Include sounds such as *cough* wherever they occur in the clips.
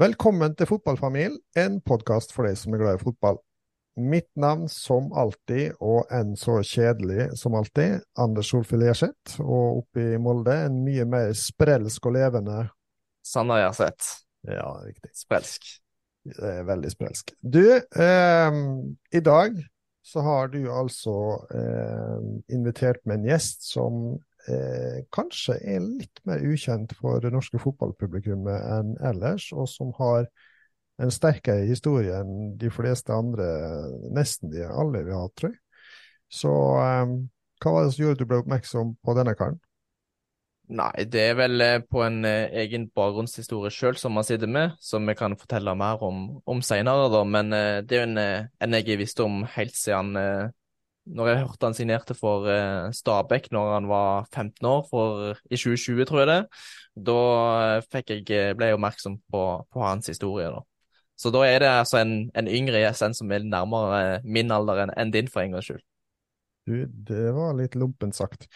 Velkommen til Fotballfamilien, en podkast for deg som er glad i fotball. Mitt navn som alltid, og enn så kjedelig som alltid, Anders Solfjell Gjerseth. Og oppe i Molde en mye mer sprelsk og levende Sanna Gjerseth. Ja, riktig. Sprelsk. Det er veldig sprelsk. Du, eh, i dag så har du altså eh, invitert med en gjest som eh, kanskje er litt mer ukjent for det norske fotballpublikummet enn ellers, og som har en sterkere historie enn de fleste andre, nesten de alle vi har hatt, tror jeg. Så eh, hva var det som gjorde at du ble oppmerksom på denne karen? Nei, det er vel eh, på en eh, egen bakgrunnshistorie sjøl som man sitter med, som vi kan fortelle mer om, om seinere, da. Men eh, det er jo en, en jeg visste om helt siden når jeg hørte han signerte for eh, Stabæk når han var 15 år, for, i 2020 tror jeg det, da eh, fikk jeg, eh, ble jeg oppmerksom på, på, hans historie. da. Så da er det altså en, en yngre gjest, som er nærmere min alder enn en din, for en gangs skyld. Du, det var litt lumpent sagt.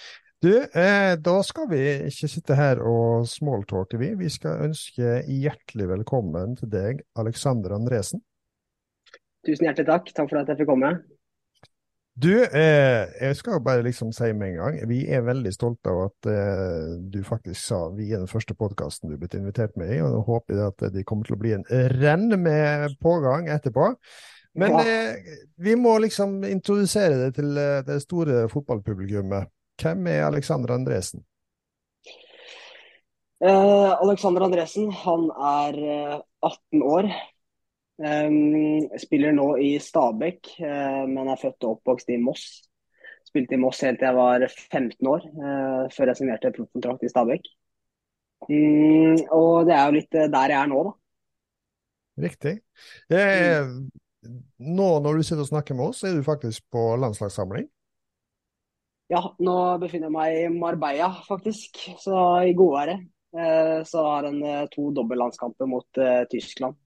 Du, eh, da skal vi ikke sitte her og smalltalke, vi. Vi skal ønske hjertelig velkommen til deg, Alexander Andresen. Tusen hjertelig takk. Takk for at jeg fikk komme. Du, eh, jeg skal bare liksom si med en gang, vi er veldig stolte av at eh, du faktisk sa vi er den første podkasten du er blitt invitert med i, og nå håper jeg at det kommer til å bli en renn med pågang etterpå. Men ja. eh, vi må liksom introdusere det til eh, det store fotballpublikummet. Hvem er Alexander Andresen? Eh, Alexander Andresen, han er 18 eh, år. Um, spiller nå i Stabekk, uh, men er født og oppvokst i Moss. Spilte i Moss helt til jeg var 15 år, uh, før jeg signerte proffkontrakt i Stabekk. Um, og det er jo litt uh, der jeg er nå, da. Riktig. Er, nå når du sitter og snakker med oss, er du faktisk på landslagssamling? Ja, nå befinner jeg meg i Marbella, faktisk. Så i godværet. Så har en to dobbeltlandskamper mot Tyskland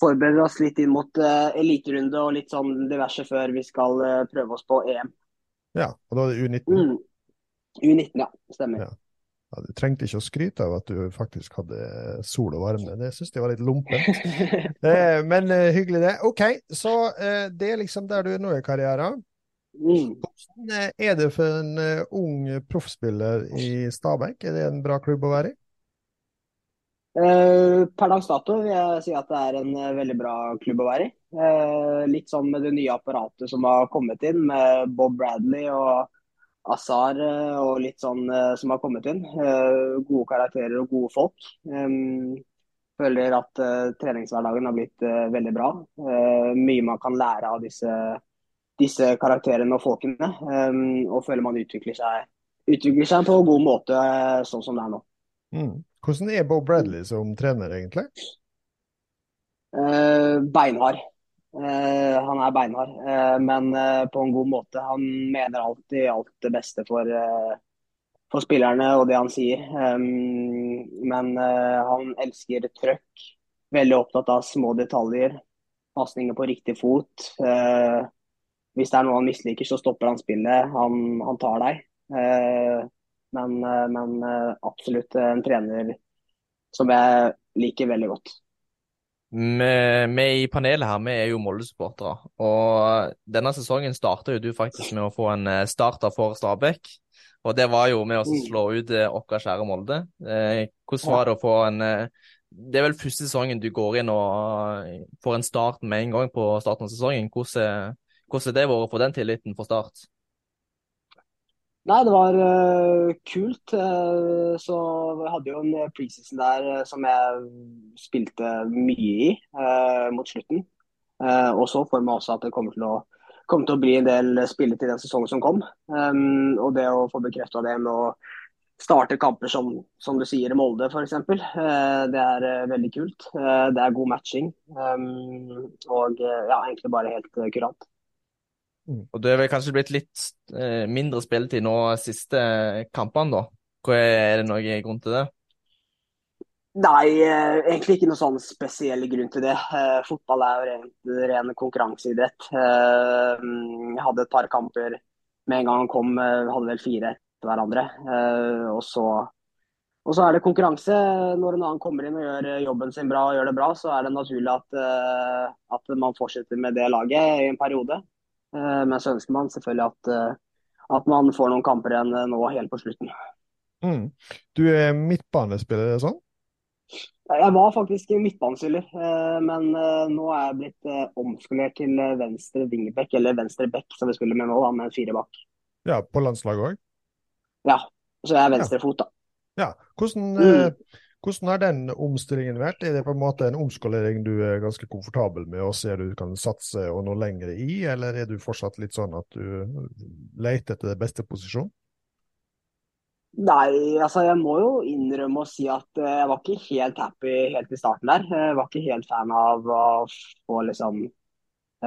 forbereder oss litt inn mot uh, eliterunde og litt sånn diverse før vi skal uh, prøve oss på EM. Ja, og da er det U19? Mm. U19, ja. Stemmer. Ja. Ja, du trengte ikke å skryte av at du faktisk hadde sol og varme, det syns jeg var litt lompent. *laughs* eh, men uh, hyggelig det. OK, så uh, det er liksom der du er nå i karrieren. Mm. Hvordan er det for en ung proffspiller i Stabæk? Er det en bra klubb å være i? Uh, per dags dato vil jeg si at det er en uh, veldig bra klubb å være i. Uh, litt sånn med det nye apparatet som har kommet inn, med Bob Bradley og Azar og litt sånn som har kommet inn. gode karakterer og gode folk. Føler at treningshverdagen har blitt veldig bra. mye man kan lære av disse, disse karakterene og folkene. Og føler man utvikler seg, utvikler seg på en god måte sånn som det er nå. Mm. Hvordan er Bo Bradley som trener, egentlig? Uh, beinhard. Uh, han er beinhard, uh, men på en god måte. Han mener alltid alt det beste for, for spillerne og det han sier. Um, men han elsker trøkk. Veldig opptatt av små detaljer. Pasninger på riktig fot. hvis det er noe han misliker, så stopper han spillet. Han, han tar deg. Men, eh, men, eh, absolutt en trener som jeg liker veldig godt. Vi, i panelet her, vi er jo Molde-supportere. Og denne sesongen starta jo du faktisk med å få en eh, starter for Stabæk. Og det var jo med å mm. slå ut vår kjære Molde. Hvordan var det å få en Det er vel første sesongen du går inn og får en start med en gang på starten av sesongen. Hvordan, er det vært å få den tilliten fra start? Nei, det var uh, kult. Uh, så vi hadde jo en preseason der uh, som jeg spilte mye i mot slutten. og så får vi også at det kommer til å, kommer til å bli en del spillet i den sesongen som kom. Um, og det å få bekrefta det med å starte kamper som, som du sier, Molde f.eks. Uh, det er veldig kult. Det er god matching. Um, og ja, egentlig bare helt kurant. Mm. Og det er vel kanskje blitt litt mindre spilletid nå siste kampene, da? Hva er, det noen grunn til det? Nei, egentlig ikke noen sånn spesiell grunn til det. Fotball er jo rent, ren konkurranseidrett. Jeg hadde et par kamper med en gang han kom, hadde vel fire hverandre. Eh, og så, og så er det konkurranse. Når en annen kommer inn og gjør jobben sin bra og gjør det bra, så er det naturlig at, eh, at man fortsetter med det laget i en periode. Eh, men så ønsker man selvfølgelig at, at man får noen kamper igjen nå helt på slutten. Mm. Du er midtbanespiller, er det sånn? Jeg var faktisk midtbanespiller, men nå er jeg blitt omskolert til venstre wingback, eller venstre back, som vi skulle med nå, da, med fire bak. Ja, på landslaget òg? Ja, så jeg er venstrefot, da. Ja. Hvordan, mm. Eh, hvordan, har den omstillingen vært? Er det på en måte en omskolering du er ganske komfortabel med og ser du kan satse og nå lenger i, eller er du fortsatt litt sånn at du leter etter beste posisjon? Nei, altså jeg må jo innrømme å si at eh, jeg var ikke helt happy helt i starten der. Jeg var ikke helt fan av å få liksom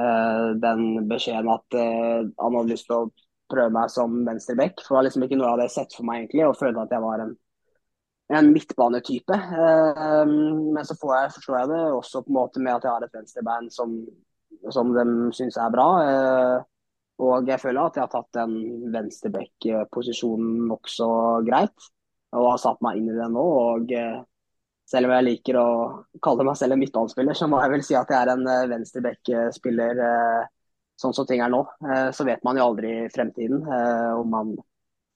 uh, den beskjeden at uh, han hadde lyst til å prøve meg som venstreback. For det var liksom ikke noe jeg hadde sett for meg egentlig, og følte at jeg var en, en midtbanetype. Uh, men så jeg, forstår jeg det også på en måte med at jeg har et venstrebein som, som de syns er bra. Uh, og jeg føler at jeg har tatt den venstreback-posisjonen nokså greit. Og har satt meg inn i det nå. og uh, selv om jeg liker å kalle meg selv en midtbanespiller, så må jeg vel si at jeg er en venstreback-spiller sånn som ting er nå, eh, så vet man jo aldri i fremtiden eh, om man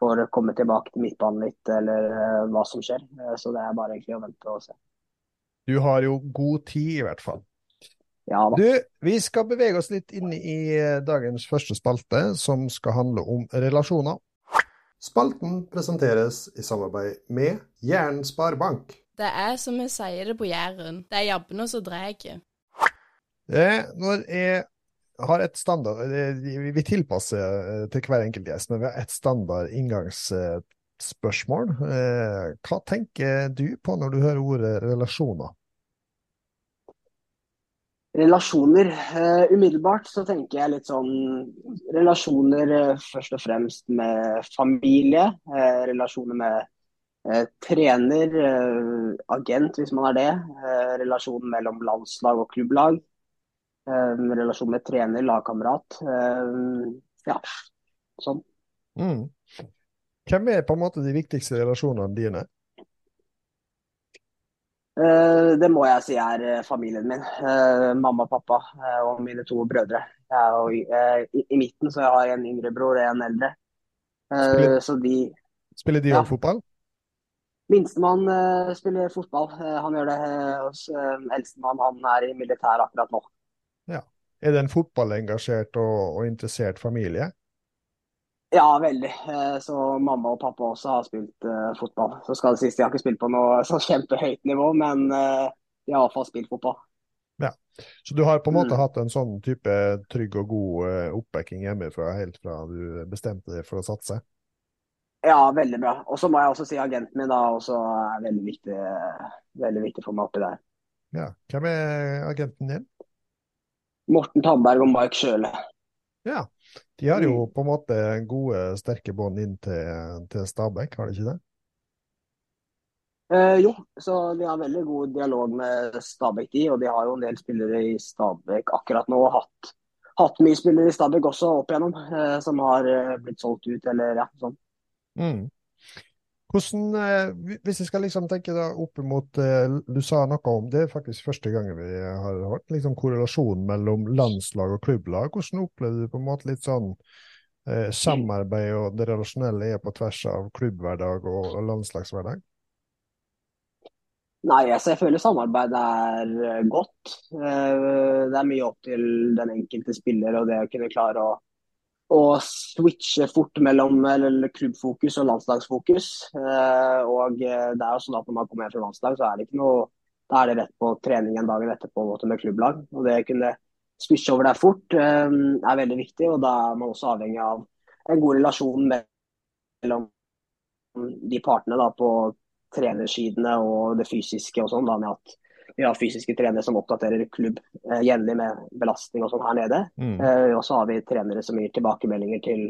får komme tilbake til midtbanen litt, eller eh, hva som skjer. Så det er bare egentlig å vente og se. Du har jo god tid, i hvert fall. Ja, da. Du, vi skal bevege oss litt inn i dagens første spalte, som skal handle om relasjoner. Spalten presenteres i samarbeid med Jæren sparebank. Det er som vi sier det på Jæren, det er jabbene som drar. Når jeg har et standard Vi tilpasser eh, til hver enkelt gjest, men vi har et standard inngangsspørsmål. Eh, hva tenker du på når du hører ordet relasjoner? Relasjoner. Umiddelbart så tenker jeg litt sånn relasjoner først og fremst med familie. Relasjoner med trener, agent hvis man er det. relasjonen mellom landslag og klubblag. Um, relasjon med trener, lagkamerat. Um, ja, sånn. Mm. Hvem er på en måte de viktigste relasjonene dine? Uh, det må jeg si er uh, familien min. Uh, mamma, pappa og mine to brødre. Jeg er i, i, midten, så jeg har en yngre bror og en eldre. Spiller, så de Spiller de ja. fotball? Minstemann spiller fotball. han gjør det. Uh, Eldstemann han er i militæret akkurat nå. Ja. Er det en fotballengasjert og, og interessert familie? Ja, veldig. Eh, så mamma og pappa også har spilt uh, fotball. Så skal det sies de har ikke spilt på noe *laughs* så kjempehøyt nivå, men uh, de har iallfall spilt fotball. Ja, Så du har på en måte mm. hatt en sånn type trygg og god uh, oppbacking hjemmefra helt fra du bestemte deg for å satse? Ja, veldig bra. Og så må jeg også si agenten min da også er veldig viktig, veldig viktig for meg oppi der. Ja, Hvem er agenten din? Morten Tandberg og Mark Sjøle. Ja, de har jo mm. på en måte gode, sterke bånd inn til, til Stabæk, har de ikke det? Eh, jo, så de har veldig god dialog med Stabæk, de. Og de har jo en del spillere i Stabæk akkurat nå. Hatt, hatt mye spillere i Stabæk også opp igjennom, eh, som har eh, blitt solgt ut eller ja, sånn. Mm. Hvordan, eh, Hvis jeg skal liksom tenke da opp mot eh, Du sa noe om det faktisk første gang vi har hørt liksom korrelasjonen mellom landslag og klubblag. Hvordan opplevde du på en måte litt sånn eh, samarbeid og det relasjonelle er på tvers av klubbhverdag og, og landslagshverdag? Nei, altså jeg føler samarbeidet er eh, godt. Det er mye opp til den enkelte spiller og det å kunne klare å å switche fort mellom klubbfokus og landslagsfokus. Eh, og det er jo sånn at Når man kommer hjem fra landslag, så er det ikke noe, da er det rett på treningen dagen etterpå med klubblag. Og Det å kunne switche over der fort eh, er veldig viktig. og Da er man også avhengig av en god relasjon mellom de partene da, på trenersidene og det fysiske og sånn, da med at vi har fysiske trenere som oppdaterer klubb eh, jevnlig med belastning og sånn her nede. Mm. Eh, og så har vi trenere som gir tilbakemeldinger til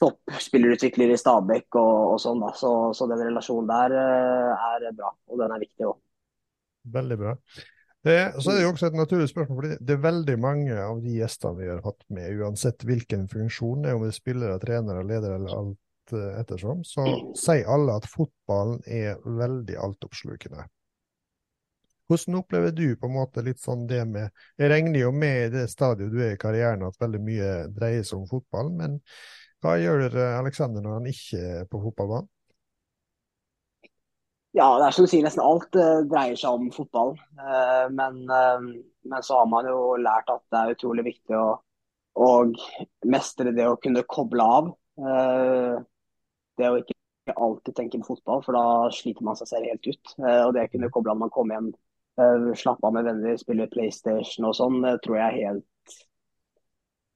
toppspillerutviklere i Stabæk og, og sånn. da. Så, så den relasjonen der eh, er bra, og den er viktig òg. Veldig bra. Det, så er det jo også et naturlig spørsmål, fordi det er veldig mange av de gjestene vi har hatt med, uansett hvilken funksjon det er, om det er spillere, trenere, ledere eller alt eh, ettersom, så sier alle at fotballen er veldig altoppslukende. Hvordan opplever du på en måte litt sånn det med Jeg regner jo med i det stadiet du er i karrieren at veldig mye dreier seg om fotball, men hva gjør Aleksander når han ikke er på fotballbanen? Ja, det er som du sier, nesten alt uh, dreier seg om fotball. Uh, men, uh, men, så har man jo lært at det er utrolig viktig å, å mestre det å kunne koble av. det å ikke alltid tenke på fotball, for da sliter man seg selv helt ut. og det å kunne koble av når man kommer hjem, slappe av med venner, spille PlayStation og sånn, tror jeg er helt,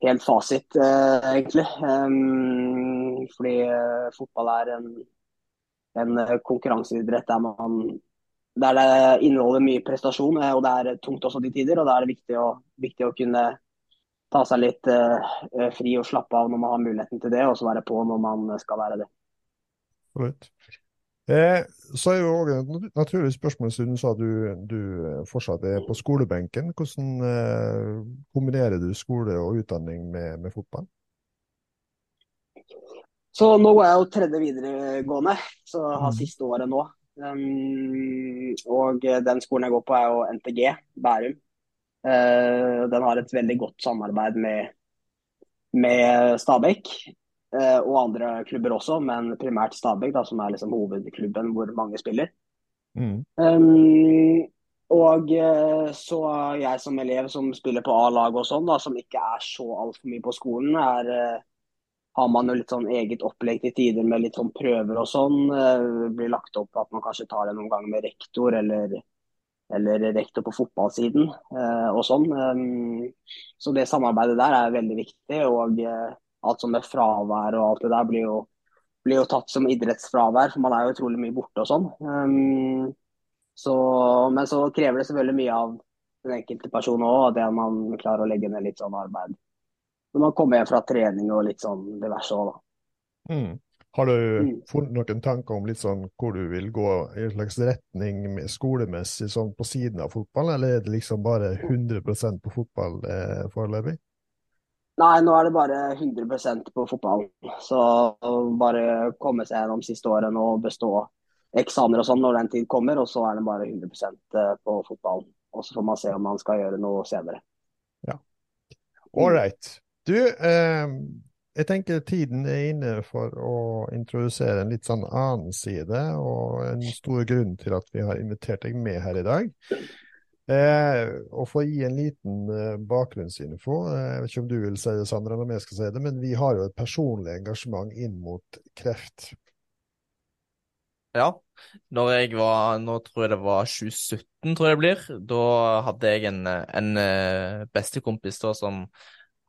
helt fasit, egentlig. Um, fordi fotball er en en eh, konkurranseidrett der man der det inneholder mye prestasjon, eh, og det er tungt også til tider. og Da er det viktig å, viktig å kunne ta seg litt uh, fri og slappe av når man har muligheten til det, og så være på når man skal være det. Absolutt. Eh, så er jo også et naturlig spørsmål, siden du sa du, du fortsatt er på skolebenken. Hvordan eh, kombinerer du skole og utdanning med, med fotball? Så nå går jeg jo tredje videregående, så jeg har mm. siste året nå. Um, og den skolen jeg går på er jo NTG Bærum. Uh, den har et veldig godt samarbeid med, med Stabæk. Uh, og andre klubber også, men primært Stabæk, da, som er liksom hovedklubben hvor mange spiller. Mm. Um, og uh, så jeg som elev som spiller på A-lag og sånn, da, som ikke er så altfor mye på skolen, er har man jo litt sånn eget opplegg til tider med litt sånn prøver og sånn. Eh, blir lagt opp at man kanskje tar det noen ganger med rektor eller, eller rektor på fotballsiden eh, og sånn. Eh, så det samarbeidet der er veldig viktig. Og alt som med fravær og alt det der blir jo, blir jo tatt som idrettsfravær, for man er jo utrolig mye borte og sånn. Så, men så krever det selvfølgelig mye av den enkelte person òg, det at man klarer å legge ned litt sånn arbeid når man kommer hjem fra trening og litt sånn diverse òg, da. Mm. Har du mm. funnet noen tanker om litt sånn hvor du vil gå i en slags retning skolemessig sånn på siden av fotball, eller er det liksom bare 100% på fotball eh, foreløpig? Nei, nå er det bare 100% på fotball. Så bare komme seg gjennom siste året og bestå eksamener og sånn når den tid kommer, og så er det bare 100 eh, på fotball. Og så får man se om man skal gjøre noe senere. Ja. All right. Du, eh, jeg tenker tiden er inne for å introdusere en litt sånn annen side, og en stor grunn til at vi har invitert deg med her i dag. Eh, og for å gi en liten eh, bakgrunnsinfo, eh, jeg vet ikke om du vil si det, Sandra, eller om jeg skal si det, men vi har jo et personlig engasjement inn mot kreft. Ja, når jeg var Nå tror jeg det var 2017, tror jeg det blir. Da hadde jeg en, en eh, bestekompis da som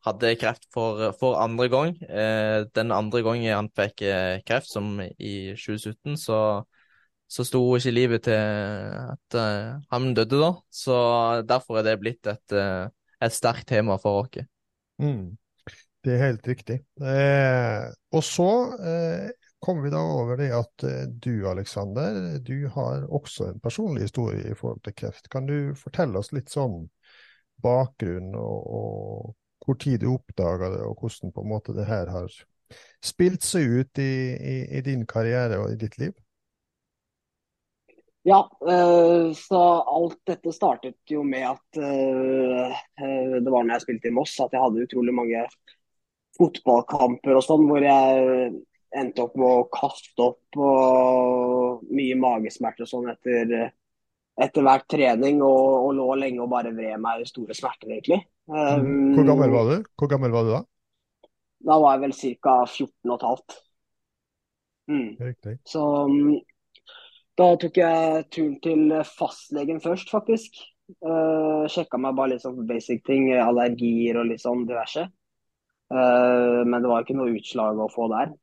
hadde kreft for, for andre gang. Eh, den andre gangen han fikk eh, kreft, som i 2017, så, så sto ikke livet til at uh, han døde da. Så derfor er det blitt et, uh, et sterkt tema for oss. Mm. Det er helt riktig. Eh, og så eh, kommer vi da over det at eh, du, Aleksander, du har også en personlig historie i forhold til kreft. Kan du fortelle oss litt sånn bakgrunn og, og hvor tid du oppdaga det, og hvordan på en måte det her har spilt seg ut i, i, i din karriere og i ditt liv? Ja, øh, så alt dette startet jo med at øh, det var når jeg spilte i Moss at jeg hadde utrolig mange fotballkamper og sånn hvor jeg endte opp med å kaste opp og mye magesmerter og sånn etter, etter hvert trening og, og, lå lenge og bare vred meg i store smerter, egentlig. Um, Hvor gammel var du? Hvor gammel var du da? Da var jeg vel ca. 14 15. Mm. Riktig. Så um, da tok jeg turen til fastlegen først, faktisk. Uh, Sjekka meg bare litt sånn basic ting, allergier og litt sånn diverse. Uh, men det var ikke noe utslag å få der.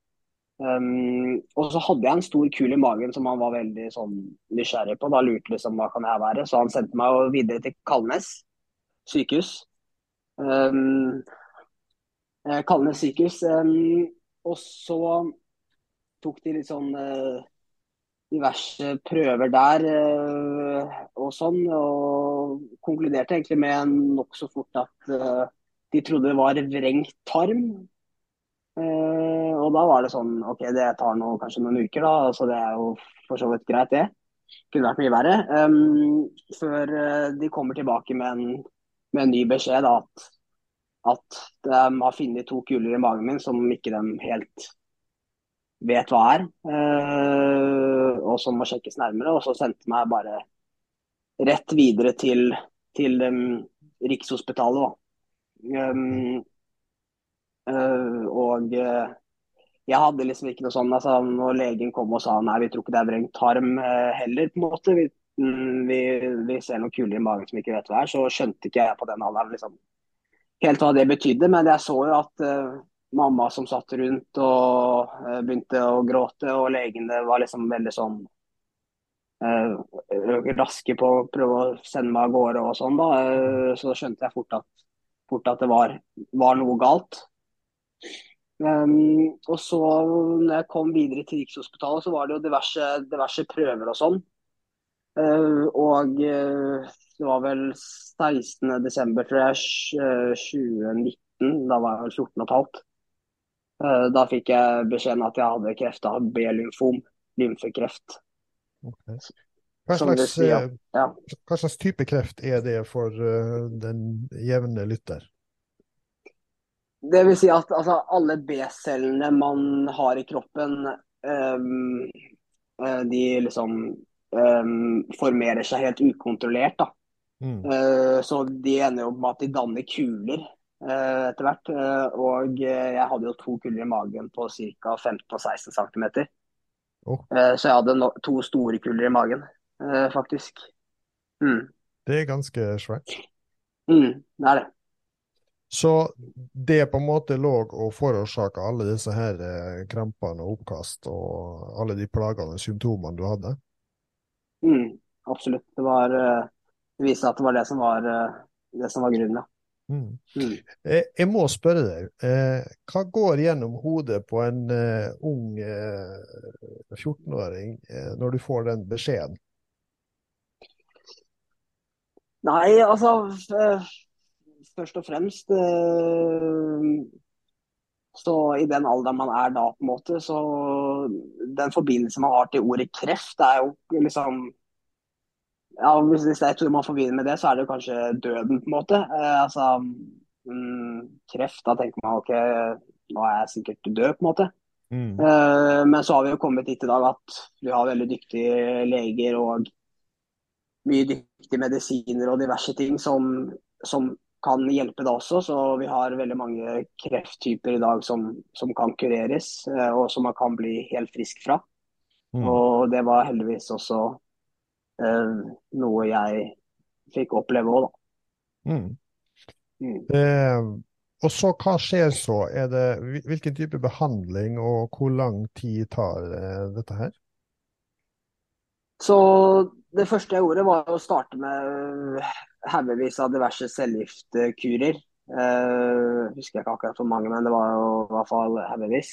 Um, og så hadde jeg en stor kul i magen som han var veldig sånn nysgjerrig på. Da lurte liksom hva kan jeg være. Så han sendte meg videre til Kalnes sykehus. Um, eh, Kalnes sykehus. Um, og så tok de litt sånn uh, diverse prøver der uh, og sånn. Og konkluderte egentlig med nokså fort at uh, de trodde det var vrengt tarm. Uh, og da var det sånn OK, det tar nå kanskje noen uker, da. Så det er jo for så vidt greit, det. Kunne vært mye verre. Før de kommer tilbake med en, med en ny beskjed, da, at, at de har funnet to kuler i magen min som ikke de helt vet hva er. Uh, og som må sjekkes nærmere. Og så sendte meg bare rett videre til, til um, Rikshospitalet. Um, uh, og uh, jeg hadde liksom ikke noe sånn altså, Når legen kom og sa nei, vi tror ikke det er vrengt tarm uh, heller, på en måte. Vi, mm, vi, vi, ser noen kuler i magen som ikke vet hva er. Så skjønte ikke jeg på den alderen liksom, helt hva det betydde. Men jeg så jo at mamma som satt rundt og begynte å gråte, og legene var liksom veldig sånn raske på å prøve å sende meg av gårde og sånn. da, Så skjønte jeg fort at fort at det var, var noe galt. Um, og så når jeg kom videre til Rikshospitalet, så var det jo diverse, diverse prøver og sånn. Uh, og uh, det var vel 16.12., tror jeg, 2019. Da var jeg vel 14 15. Uh, da fikk jeg beskjeden at jeg hadde kreft av B-lymfom, lymfekreft. Okay. Hva slags, si, ja. Ja. hva slags, type kreft er det for uh, den jevne lytter? Det vil si at altså, alle B-cellene man har i kroppen, um, de liksom um, formerer seg helt ukontrollert. Mm. Uh, så de ender jo med at de danner kuler etter hvert. Uh, og jeg hadde jo to kuller i magen på ca. 15 16 cm. Oh. så jeg hadde no to store kuller i magen. Eh, faktisk. Mm. Det er ganske svært. Mm, det er det. Så det på en måte lå og forårsaka alle disse her eh, krampene og oppkast og alle de plagende symptomene du hadde? Mm, absolutt. Det, var, eh, det viste at det var det som var, det som var grunnen, ja. Mm. Mm. Jeg må spørre deg, eh, hva går gjennom hodet på en uh, ung uh, 14-åring uh, når du får den beskjeden? Nei, altså Først og fremst eh, så i den alderen man er da, på en måte, så den forbindelsen man har til ordet kreft, det er jo liksom ja, Hvis det er et ord man forbinder med det, så er det jo kanskje døden, på en måte. Eh, altså mm, Kreft, da tenker man ok, nå er jeg sikkert død, på en måte. Mm. Eh, men så har vi jo kommet dit i dag at vi har veldig dyktige leger og mye dyktige medisiner og diverse ting som, som kan hjelpe da også. Så vi har veldig mange krefttyper i dag som, som kan kureres, eh, og som man kan bli helt frisk fra. Mm. Og det var heldigvis også noe jeg fikk oppleve òg, da. Mm. Mm. Eh, og så hva skjer så? Det, hvilken type behandling og hvor lang tid tar eh, dette her? Så det første jeg gjorde, var å starte med haugevis av diverse cellegiftkurer. Uh, husker jeg ikke akkurat hvor mange, men det var jo i hvert fall haugevis.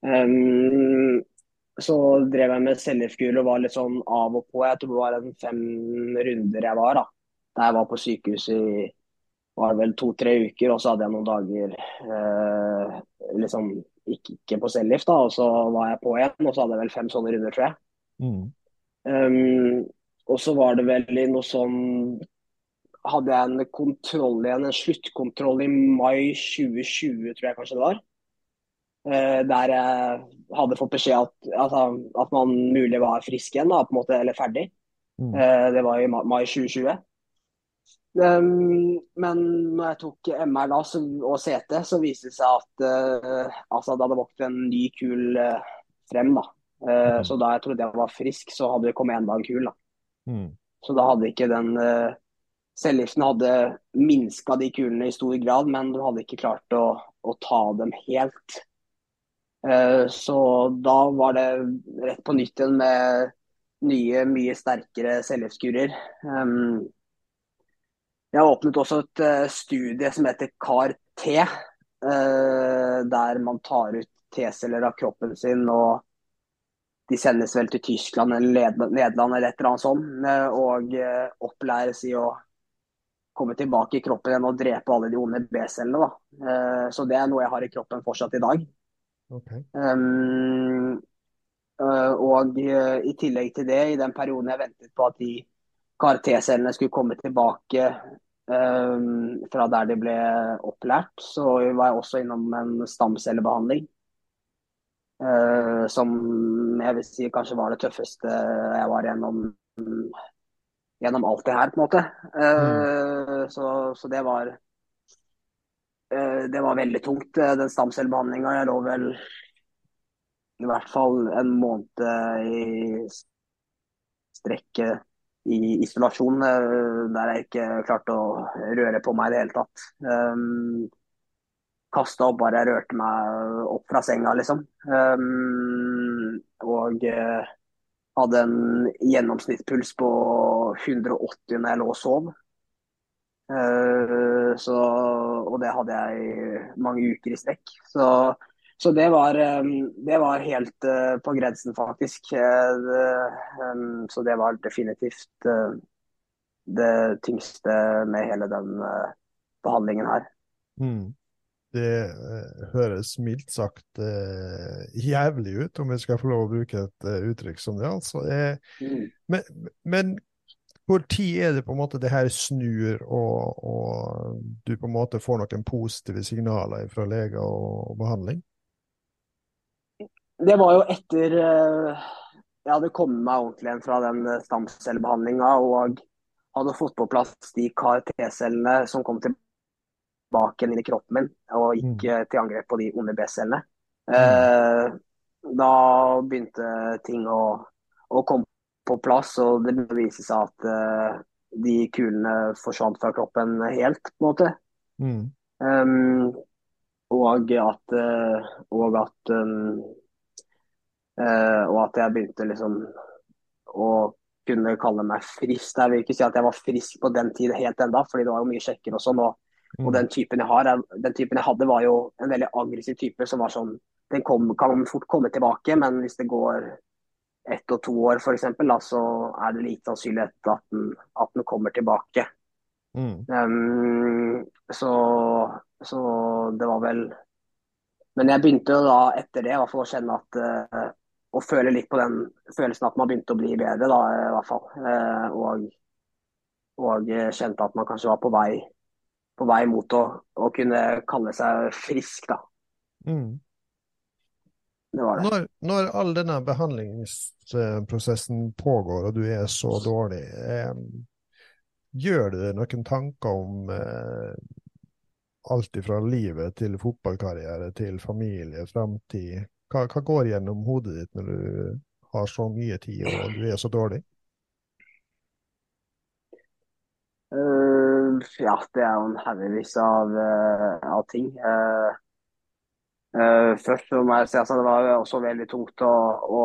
Um, så drev jeg med cellefuel og var litt sånn av og på. Jeg tror det var en fem runder jeg var da. Da jeg var på sykehuset i var vel to-tre uker, og så hadde jeg noen dager eh, liksom ikke, ikke på cellegift. da, Og så var jeg på igjen, og så hadde jeg vel fem sånne runder, tror jeg. Mm. Um, og så var det vel i noe sånn Hadde jeg en kontroll igjen, en sluttkontroll i mai 2020, tror jeg kanskje det var. Uh, der jeg hadde fått beskjed at, altså, at man mulig var frisk igjen, da, på en måte, eller ferdig. Mm. Uh, det var i mai 2020. Um, men når jeg tok MR da, så, og CT, så viste det seg at uh, altså, det hadde vokst en ny kul frem. da. Uh, så da jeg trodde jeg var frisk, så hadde det kommet enda en kul. da. Mm. Så da hadde ikke den uh, Cellegiften hadde minska de kulene i stor grad, men de hadde ikke klart å, å ta dem helt. Eh, så da var det rett på nytt igjen med nye, mye sterkere. Um, jeg åpnet også et uh, studie som heter CAR-T, uh, der man tar ut T-celler av kroppen sin. og De sendes vel til Tyskland eller Nederland eller et eller annet sånt, og opplæres i å komme tilbake i kroppen igjen og drepe alle de onde B-cellene. Så det er noe jeg har i kroppen fortsatt i dag. Okay. Um, og i tillegg til det, i den perioden jeg ventet på at de CAR-T-cellene skulle komme tilbake um, fra der de ble opplært, så var jeg også innom en stamcellebehandling. Uh, som jeg vil si kanskje var det tøffeste jeg var gjennom, gjennom alt det her, på en måte. Uh, mm. så, så, det var Det var veldig tungt, den stamcellebehandlinga. Jeg lå vel i hvert fall en måned i strekket i isolasjon, eh, der jeg ikke klarte å røre på meg i det hele tatt. Um, Kasta opp bare jeg rørte meg opp fra senga, liksom. Um, og uh, hadde en gjennomsnittspuls på 180 når jeg lå og sov. Uh, så, og det hadde jeg i mange uker i strekk. Så så det var, det var helt uh, på grensen, faktisk. Så det var definitivt det tyngste med hele den behandlingen her. Mm. Det høres mildt sagt jævlig ut, om jeg skal få lov å bruke et uttrykk som det. altså. Mm. Men, men hvor tid er det på en måte det her snur, og, og du på en måte får noen positive signaler fra leger og, og behandling? Det var jo etter uh, jeg hadde kommet meg ordentlig igjen fra den eh, stamcellebehandlinga og hadde fått på plass de KRT-cellene som kom tilbake inn i kroppen min og gikk mm. til angrep på de onde B-cellene. Mm. da begynte ting å, å, komme på plass, og det viste seg at uh, de kulene forsvant fra kroppen helt, på en måte. Mm. Um, og at, og at um, Uh, og at jeg begynte liksom å kunne kalle meg frisk. Jeg vil ikke si at jeg var frisk på den tiden helt enda, fordi det var jo mye sjekker og sånn. Og, mm. og, den typen jeg har, den typen jeg hadde var jo en veldig aggressiv type som var sånn Den kom, kan fort komme tilbake, men hvis det går ett og to år f.eks., så er det lite sannsynlighet at den, at den kommer tilbake. Mm. Um, så, så det var vel Men jeg begynte jo da etter det i hvert fall å kjenne at uh, og føle litt på den følelsen at man begynte å bli bedre, da, i hvert fall. Uh, og, og kjente at man kanskje var på vei, på vei mot å, å kunne kalle seg frisk, da. Mm. Det det. Når, når, all denne behandlingsprosessen pågår, og du er så dårlig, eh, gjør du deg noen tanker om eh, alt fra livet til fotballkarriere til familie, framtid? Hva, hva, går gjennom hodet ditt når du har så mye tid og du er så dårlig? Uh, ja, det er jo en haugevis av, uh, av, ting. Uh, først må jeg si altså, det var også veldig tungt å, å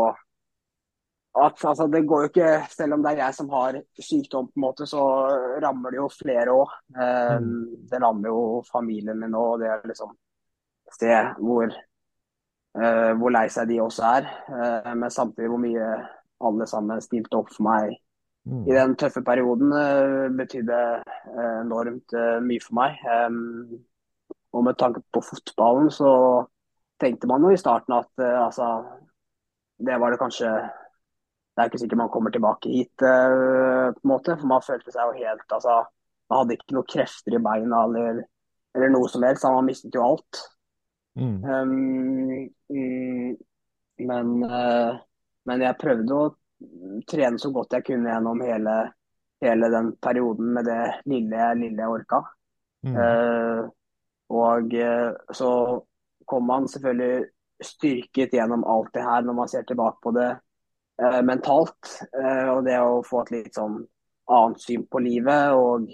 at, altså, det går jo ikke, Selv om det er jeg som har sykdom, på en måte, så rammer det jo flere òg. Mm. Det rammer jo familien min òg. Det er liksom et sted hvor Uh, hvor lei seg de også er, uh, men samtidig hvor mye alle sammen stilte opp for meg mm. i den tøffe perioden, uh, betydde enormt mye for meg. Um, og med tanke på fotballen så tenkte man jo i starten at altså, det var det kanskje Det er ikke sikkert man kommer tilbake hit, på en måte, for man følte seg jo helt altså, Man hadde ikke noen krefter i beina eller, eller noe som helst, man mistet jo alt. Mm. Um, men, uh, men, jeg prøvde å trene så godt jeg kunne gjennom hele, hele den perioden med det lille, lille jeg orka. Mm. Uh, og uh, så kom man selvfølgelig styrket gjennom alt det her når man ser tilbake på det mentalt. og det å få et litt sånn annet syn på livet og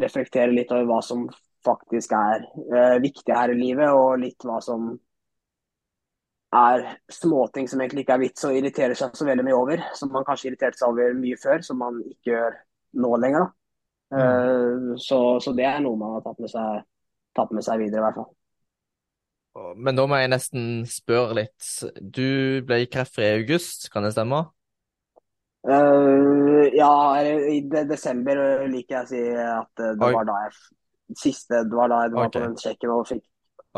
reflektere litt over hva som faktisk er eh, viktig her i livet, og litt hva som er småting som egentlig ikke er vits å irritere seg så veldig mye over. Som man kanskje irriterte seg over mye før, som man ikke gjør nå lenger. da. Eh, så, så det er noe man har tatt med seg, tatt med seg videre, i hvert fall. Men da må jeg nesten spørre litt. Du ble kreftfri i august, kan det stemme? Uh, ja, i de- desember eh, liker jeg å si at eh, det Oi. var da jeg Siste, det var da jeg var okay. på den sjekken og fikk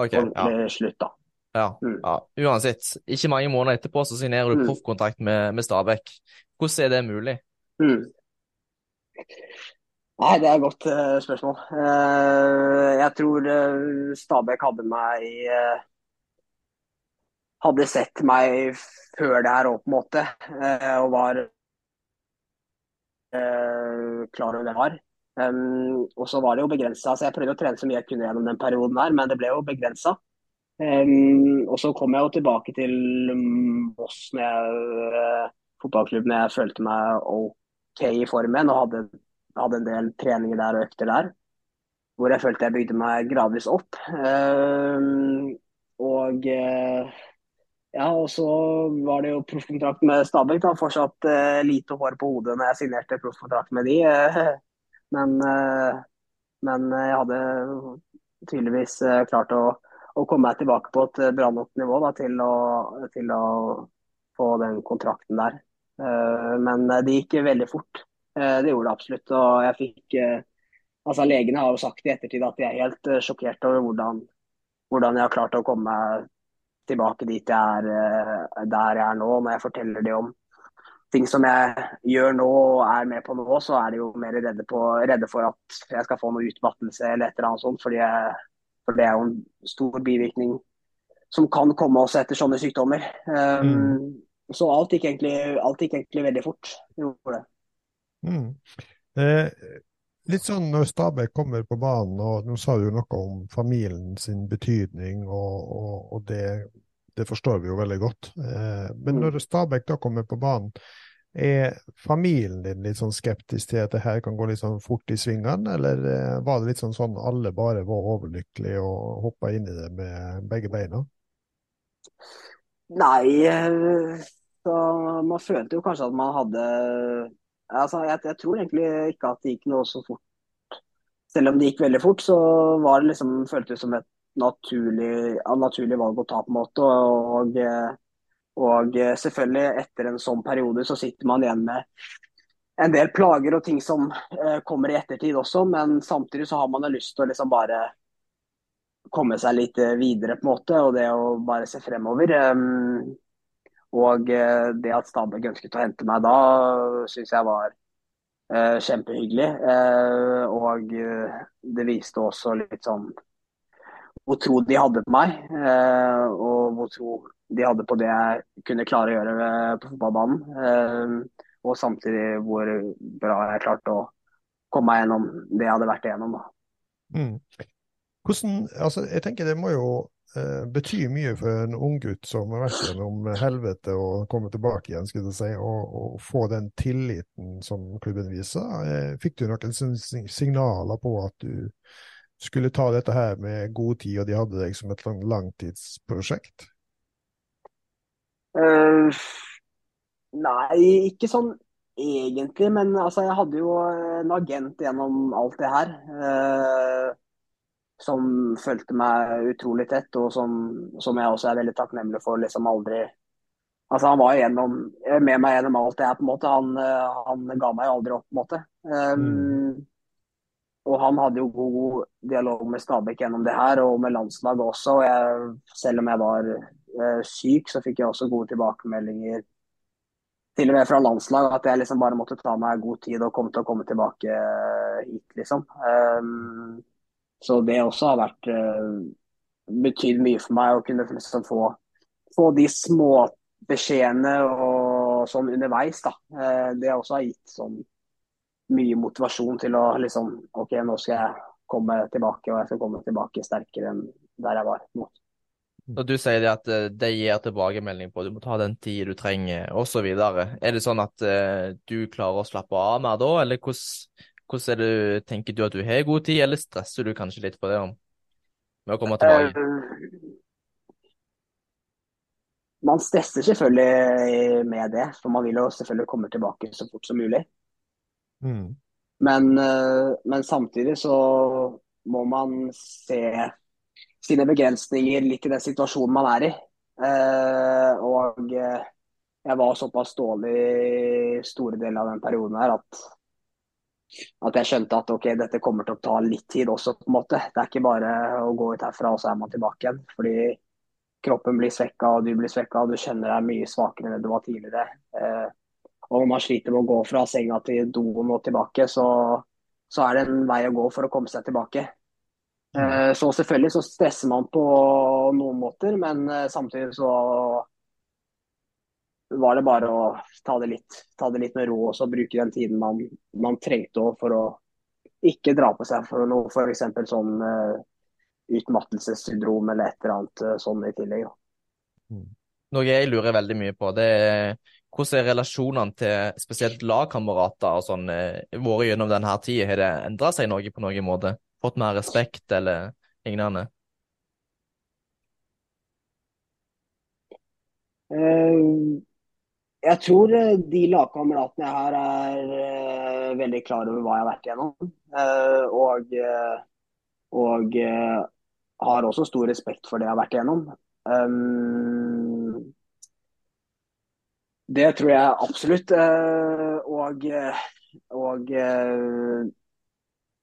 okay, Ja. slutt, da. ja. Mm. ja. Uansett, ikke mange måneder etterpå så signerer du Mm. proffkontrakt med, med Stabæk. Hvordan er det mulig? Mm. Nei, det er et godt uh, spørsmål. Uh, jeg tror uh, Stabæk hadde meg Hadde sett meg før det her òg, på en måte. og var klar over hvem jeg var. Um, og så var det jo begrensa. Så jeg prøvde å trene så mye jeg kunne gjennom den perioden her, men det ble jo begrensa. Um, og så kom jeg jo tilbake til um, Moss eh, når jeg følte meg OK i formen og hadde, hadde en del treninger der og økter der. Hvor jeg følte jeg bygde meg gradvis opp. Um, og eh, ja, og så var det jo proffkontrakt med Stabæk. da, Fortsatt uh, lite hår på hodet når jeg signerte proffkontrakt med de. Uh, *laughs* men, uh, men jeg hadde tydeligvis eh, klart å, å komme meg tilbake på et eh, bra nok nivå da, til, å, til å få den kontrakten der. Eh, men det gikk veldig fort. Eh, det gjorde det absolutt. Og jeg fikk eh, Altså, legene har jo sagt i ettertid at de er helt eh, sjokkert over hvordan, hvordan jeg har klart å komme meg tilbake dit jeg er, der jeg er nå. Når jeg forteller det om ting som jeg gjør nå og er med på nå, så er de jo mer redde, på, redde for at jeg skal få noe utmattelse eller et eller annet sånt. Fordi jeg, for det er jo en stor bivirkning som kan komme også etter sånne sykdommer. Um, Mm. Så alt gikk, egentlig, alt gikk egentlig veldig fort. Gjorde det. Mm. Eh, litt sånn når Stabæk kommer på banen, og nå sa du jo noe om familien sin betydning, og, og, og det, det forstår vi jo veldig godt. Eh, men Mm. når Stabæk da kommer på banen, er familien din litt sånn skeptisk til at det her kan gå litt sånn fort i svingene, eller eh, var det litt sånn sånn alle bare var overlykkelige og hoppa inn i det med begge beina? Nei, eh, så man følte jo kanskje at man hadde altså jeg, jeg tror egentlig ikke at det gikk noe så fort. Selv om det gikk veldig fort, så var det liksom, føltes som et naturlig, naturlig valg å ta, på en måte. Og, eh, og selvfølgelig, etter en sånn periode, så sitter man igjen med en del plager og ting som eh, kommer i ettertid også, men samtidig så har man jo lyst til å liksom bare komme seg litt eh, videre, på en måte, og det å bare se fremover. Um, og eh, det at Stabæk ønsket å hente meg da, syns jeg var eh, kjempehyggelig. Eh, og det viste også litt sånn hvor tro de hadde på meg, og hvor tro de hadde på det jeg kunne klare å gjøre på fotballbanen. Og samtidig hvor bra jeg klarte å komme meg gjennom det jeg hadde vært igjennom. Mm. Hvordan, altså, jeg tenker det må jo eh, bety mye for en unggutt som har vært gjennom helvete og komme tilbake igjen, skulle jeg si, og, og få den tilliten som klubben viser. Eh, fikk du noen signaler på at du skulle ta dette her med god tid, og de hadde deg som et lang- langtidsprosjekt? Uh, nei, ikke sånn egentlig, men altså, jeg hadde jo en agent gjennom alt det her. eh, som fulgte meg utrolig tett, og som, som jeg også er veldig takknemlig for. liksom aldri Altså, han var gjennom, med meg gjennom alt det her, på en måte. Han, eh, han ga meg aldri opp, på en måte. Um, Og han hadde jo god dialog med Stabæk gjennom det her, og med landslaget også. Og jeg, selv om jeg var uh, syk, så fikk jeg også gode tilbakemeldinger. Til og med fra landslag, at jeg liksom bare måtte ta meg god tid og komme til å komme tilbake eh, hit, liksom. Um, så det også har vært uh, betydd mye for meg å kunne liksom få, få de små beskjedene og sånn underveis. da. Eh, det også har gitt sånn mye motivasjon til å liksom OK, nå skal jeg komme tilbake, og jeg skal komme tilbake sterkere enn der jeg var. nå. Når du sier det at eh, de gir tilbakemelding på du må ta den tid du trenger, osv. Er det sånn at eh, du klarer å slappe av mer da, eller hvordan, hvordan er det, tenker du at du har god tid, eller stresser du kanskje litt på det om med å komme tilbake? Eh, man stresser selvfølgelig med det, for man vil jo selvfølgelig komme tilbake så fort som mulig. Mm. Men, eh, men samtidig så må man se sine begrensninger litt i den situasjonen man er i. Eh, og jeg var såpass dårlig i store deler av den perioden her at, at jeg skjønte at ok, dette kommer til å ta litt tid også, på en måte. Det er ikke bare å gå ut herfra og så er man tilbake igjen. Fordi kroppen blir svekka og du blir svekka og du kjenner deg mye svakere enn du var tidligere. Eh, og når man sliter med å gå fra senga til doen og tilbake, så, så er det en vei å gå for å komme seg tilbake. Eh, så selvfølgelig så stresser man på noen måter, men eh, samtidig så var det bare å ta det litt, ta det litt med ro og bruke den tiden man, man trengte for å ikke dra på seg for noe f.eks. sånn uh, utmattelsessyndrom eller et eller annet uh, sånn i tillegg. Ja. Noe jeg lurer veldig mye på, det er hvordan er relasjonene til spesielt lagkamerater og sånn uh, vært gjennom denne tida? Har det endra seg noe på noen måte? Fått mer respekt eller lignende? Uh, jeg tror eh, de lagkameratene jeg har, er uh, veldig klar over hva jeg har vært igjennom. Uh, og, og har også stor respekt for det jeg har vært igjennom. Det tror jeg absolutt. og, og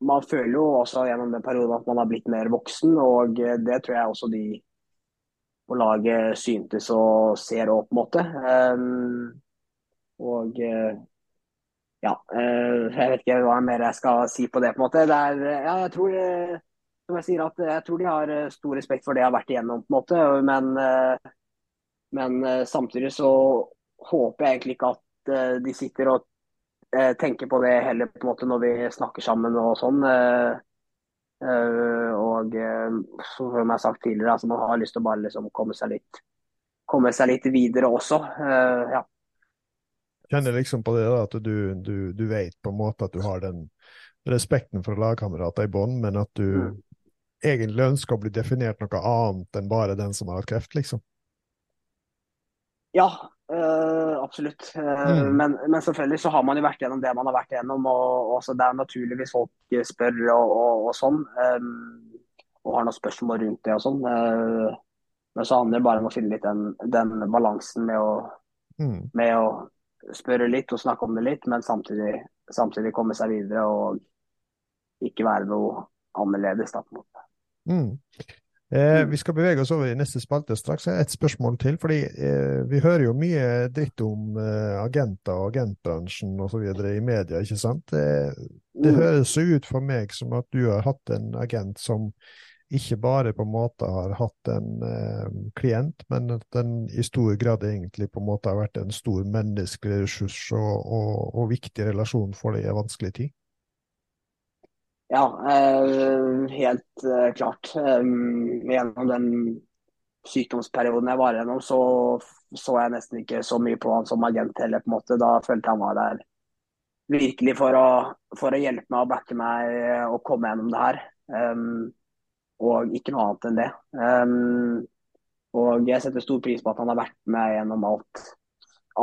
man føler jo også gjennom den perioden at man har blitt mer voksen, og det tror jeg også de på laget syntes og ser òg, på en måte. Um, og uh, ja, uh, jeg vet ikke hva mer jeg skal si på det, på en måte. Er, ja, jeg tror uh, som jeg sier at jeg tror de har stor respekt for det jeg har vært igjennom, på en måte. Men, men samtidig så håper jeg egentlig ikke at de sitter og tenker på det heller på en måte når vi snakker sammen og sånn. Uh, og uh, som jeg har sagt tidligere, altså man har lyst til å bare liksom komme seg litt komme seg litt videre også. Uh, ja. Kjenner liksom på det da, at du, du, du, vet på en måte at du har den respekten for lagkamerater i bånn, men at du mm. egentlig ønsker å bli definert noe annet enn bare den som har hatt kreft, liksom? Ja, Uh, absolutt. Uh, mm. men, men, selvfølgelig så har man jo vært gjennom det man har vært gjennom. Og, og Det er naturlig hvis folk spør og, og, og sånn. Um, og har noen spørsmål rundt det og sånn. Uh, men så handler det bare om å finne litt den, den balansen med å, mm. med å, spørre litt og snakke om det litt, men samtidig, samtidig komme seg videre og ikke være noe annerledes. Da, på en måte. Mm. Eh, mm. vi skal bevege oss over i neste spalte straks. Et spørsmål til. fordi eh, Vi hører jo mye dritt om eh, agenter og agentbransjen osv. i media. ikke sant? Eh, det mm. høres jo ut for meg som at du har hatt en agent som ikke bare på en måte har hatt en eh, klient, men at den i stor grad egentlig på en måte har vært en stor menneskelig ressurs og, og, og viktig relasjon for deg i en vanskelig tid. Ja, eh, helt eh, klart. Gjennom den sykdomsperioden jeg var gjennom, så så jeg nesten ikke så mye på han som agent heller. på en måte. Da følte jeg han var der virkelig for å, for å hjelpe meg og backe meg og komme gjennom det her. Um, og ikke noe annet enn det. Um, og jeg setter stor pris på at han har vært med gjennom alt,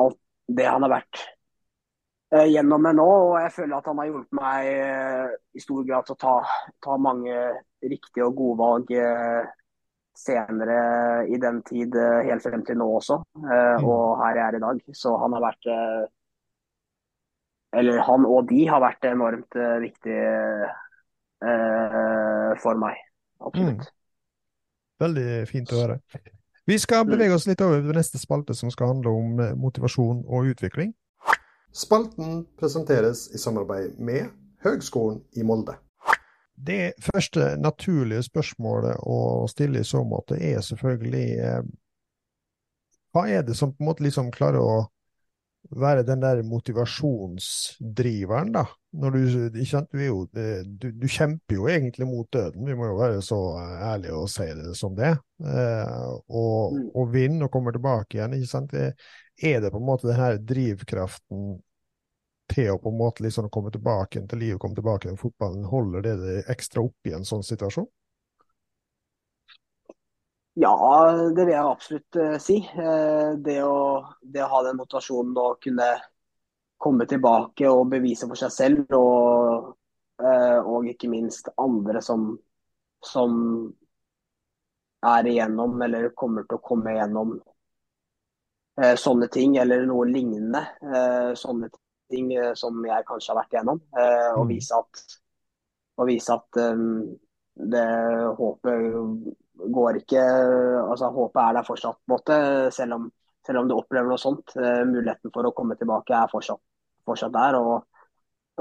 alt det han har vært Eh, gjennom meg nå. Og jeg føler at han har hjulpet meg eh, i stor grad til å ta, ta mange riktige og gode valg eh, senere i den tid, helt frem til nå også. Mm. Og her jeg er i dag. Så han har vært Eller han og de har vært enormt viktige for meg. Absolutt. Mm. Veldig fint å høre. Vi skal mm. bevege oss litt over til neste spalte, som skal handle om motivasjon og utvikling. Spalten presenteres i samarbeid med Høgskolen i Molde. Det første naturlige spørsmålet å stille i så måte er selvfølgelig eh, Hva er det som på en måte liksom klarer å være den der motivasjonsdriveren, da? Du, ikke sant? Du, jo, du, du, kjemper jo egentlig mot døden, vi må jo være så ærlige og si det som det. Eh, og, mm. og vinne og komme tilbake igjen, ikke sant. Det, er det på en måte denne drivkraften til å på en måte liksom komme tilbake til livet, komme tilbake til fotballen, holder det det ekstra opp i en sånn situasjon? Ja, det vil jeg absolutt si. Det, å, det, å, ha den motivasjonen og kunne komme tilbake og bevise for seg selv, og, uh, og ikke minst andre som, som, er igjennom eller kommer til å komme igjennom sånne ting, eller noe lignende. sånne ting som jeg kanskje har vært igjennom. og mm. vise at, og vise at det håpet går ikke altså Håpet er der fortsatt, måte, selv om, selv om du opplever noe sånt. Uh, muligheten for å komme tilbake er fortsatt, fortsatt der. Og,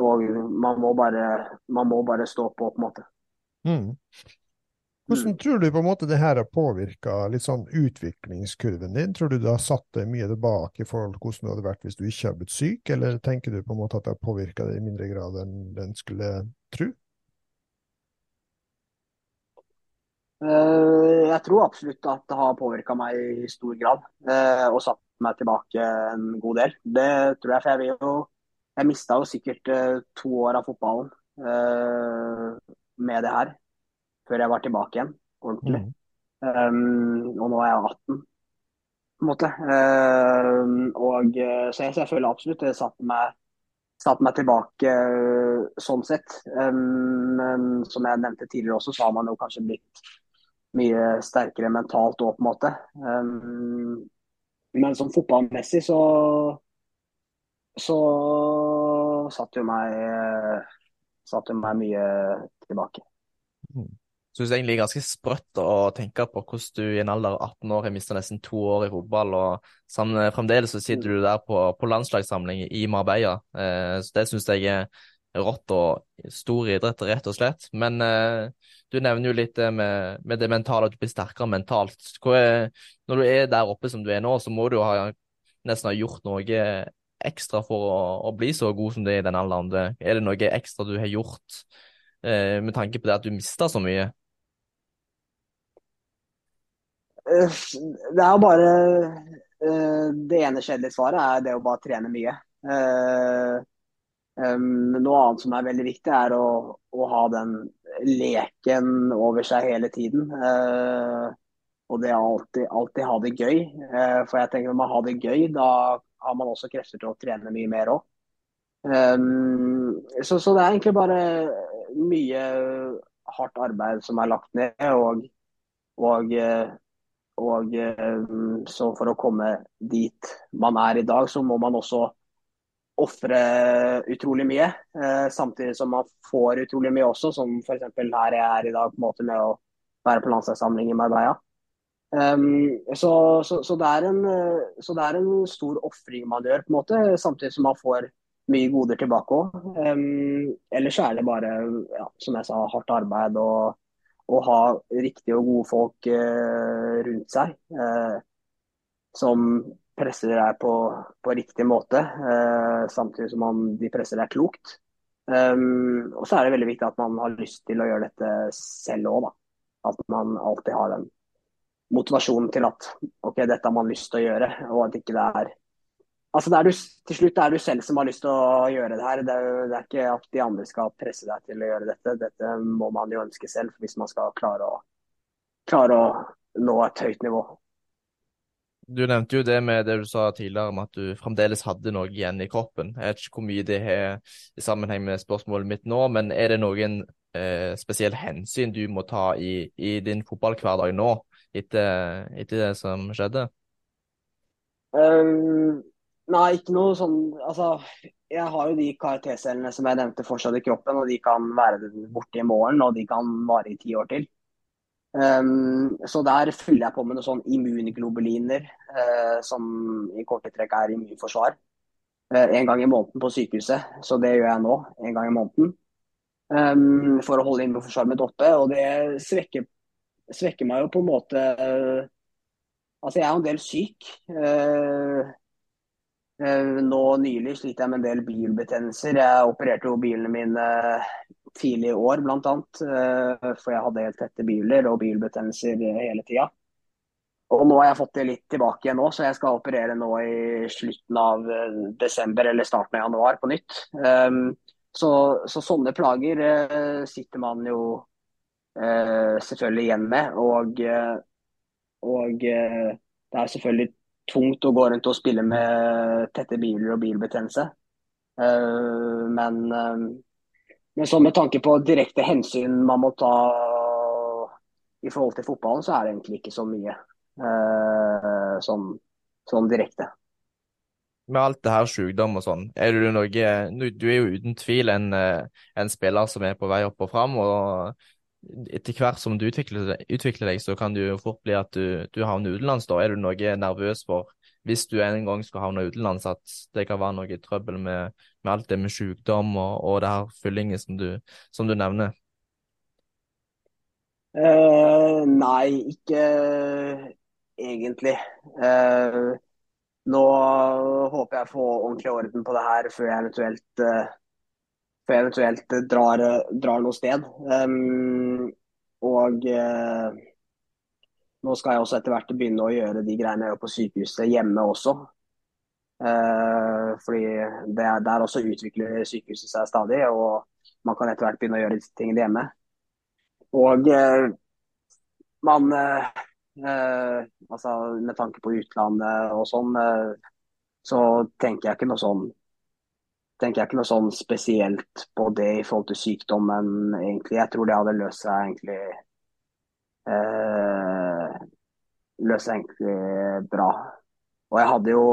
og man, må bare, man, må bare, stå på, på en måte. Mm. Hvordan tror du på en måte det her har påvirka sånn utviklingskurven din? Tror du det har satt deg mye tilbake i forhold til hvordan det hadde vært hvis du ikke hadde blitt syk, eller tenker du på en måte at det har påvirka deg i mindre grad enn den skulle tro? Eh, jeg tror absolutt at det har påvirka meg i stor grad eh, og satt meg tilbake en god del. Det tror jeg, for jeg vil jo Jeg mista jo sikkert eh, to år av fotballen med det her før jeg var tilbake igjen ordentlig. Mm. Um, og nå er jeg 18, på en måte. Um, og, så jeg, så jeg føler absolutt det satte meg satt meg tilbake sånn sett. Men som jeg nevnte tidligere også, så har man jo kanskje blitt mye sterkere mentalt òg, på en måte. Men sånn fotballmessig så så satt jo meg satt jo meg mye tilbake. Mm. Så det er egentlig ganske sprøtt å tenke på hvordan du i en alder av 18 år har mista nesten to år i fotball, og fremdeles så sitter du der på, på landslagssamling i Marbella. Eh, så det syns jeg er rått og stor idrett, rett og slett. Men eh, du nevner jo litt det med, med, det mentale, at du blir sterkere mentalt. Er, når du er der oppe som du er nå, så må du ha, nesten ha gjort noe ekstra for å, å bli så god som du er i den alderen. Er det noe ekstra du har gjort eh, med tanke på det at du mista så mye? Eh, det er jo bare eh, Det ene kjedelige svaret er det å bare trene mye. Uh, Um, noe annet som er veldig viktig, er å, å, ha den leken over seg hele tiden. Uh, og det alltid, alltid ha det gøy. Uh, for jeg tenker når man har det gøy, da har man også krefter til å trene mye mer òg. Um, så, så, det er egentlig bare mye hardt arbeid som er lagt ned. Og, og, og så for å komme dit man er i dag, så må man også ofre utrolig mye. Eh, samtidig som man får utrolig mye også, som f.eks. her jeg er i dag på en måte med å være på landslagssamling i Marbella. Um, så, så, så, det en, så, det er en, stor ofring man gjør, på en måte, samtidig som man får mye goder tilbake òg. Um, ellers er det bare, ja, som jeg sa, hardt arbeid og og ha riktige og gode folk uh, rundt seg. Uh, som presser deg på, på riktig måte, eh, samtidig som man, de presser deg klokt. Um, og så er det veldig viktig at man har lyst til å gjøre dette selv òg, At man alltid har den motivasjonen til at OK, dette har man lyst til å gjøre, og at ikke det er Altså, det er du, Til slutt er du selv som har lyst til å gjøre det her. Det er, det er ikke at de andre skal presse deg til å gjøre dette. Dette må man jo ønske selv hvis man skal klare å, klare å nå et høyt nivå. Du nevnte jo det med det du sa tidligere om at du fremdeles hadde noe igjen i kroppen. Jeg vet ikke hvor mye det har i sammenheng med spørsmålet mitt nå, men er det noen eh, spesielle hensyn du må ta i, i din fotballhverdag nå, etter, etter, det som skjedde? Um, nei, ikke noe sånn Altså, jeg har jo de KRT-cellene som jeg nevnte fortsatt i kroppen, og de kan være borte i morgen, og de kan vare i ti år til. Um, så der fyller jeg på med noen sånn immunglobuliner, uh, som i korte trekk er immunforsvar. Uh, en gang i måneden på sykehuset, så det gjør jeg nå. En gang i måneden. Um, for å holde immunforsvaret mitt oppe. Og det svekker, svekker meg jo på en måte uh, Altså, jeg er jo en del syk. nå nylig sliter jeg med en del bilbetennelser. Jeg opererte jo bilene mine tidlig i år, bl.a. Eh, for jeg hadde helt tette biler og bilbetennelser hele tida. Og nå har jeg fått det litt tilbake igjen nå, så jeg skal operere nå i slutten av eh, desember eller starten av januar på nytt. Um, så, så, sånne plager uh, sitter man jo uh, selvfølgelig igjen med. Og, uh, og det er selvfølgelig tungt å gå rundt og spille med tette biler og bilbetennelse. Men, men så med tanke på direkte hensyn man må ta i forhold til fotballen, så er det egentlig ikke så mye sånn, sånn direkte med alt det her sykdom og sånn, er du noe Du er jo uten tvil en, eh, en spiller som er på vei opp og fram. Og etter hvert som du utvikler, utvikler deg, så kan det jo fort bli at du, du havner utenlands. da. Er du noe nervøs for, hvis du en gang skal havne utenlands, at det kan være noe trøbbel med, med alt det med sykdom og, og det her fyllingen som du, som du nevner? Uh, nei, ikke egentlig. Uh, nå håper jeg å få ordentlig orden på det her før jeg eventuelt, uh, før jeg eventuelt drar, drar noe sted. Og uh, nå skal jeg også etter hvert begynne å gjøre de greiene jeg gjør på sykehuset hjemme også. Uh, fordi det, der også utvikler sykehuset seg stadig, og man kan etter hvert begynne å gjøre disse tingene hjemme. Og man Eh, altså Med tanke på utlandet og sånn, eh, så tenker jeg ikke noe sånn tenker jeg ikke noe sånn spesielt på det i forhold til sykdommen, egentlig. Jeg tror det hadde løst seg egentlig eh, seg egentlig bra. Og jeg hadde jo,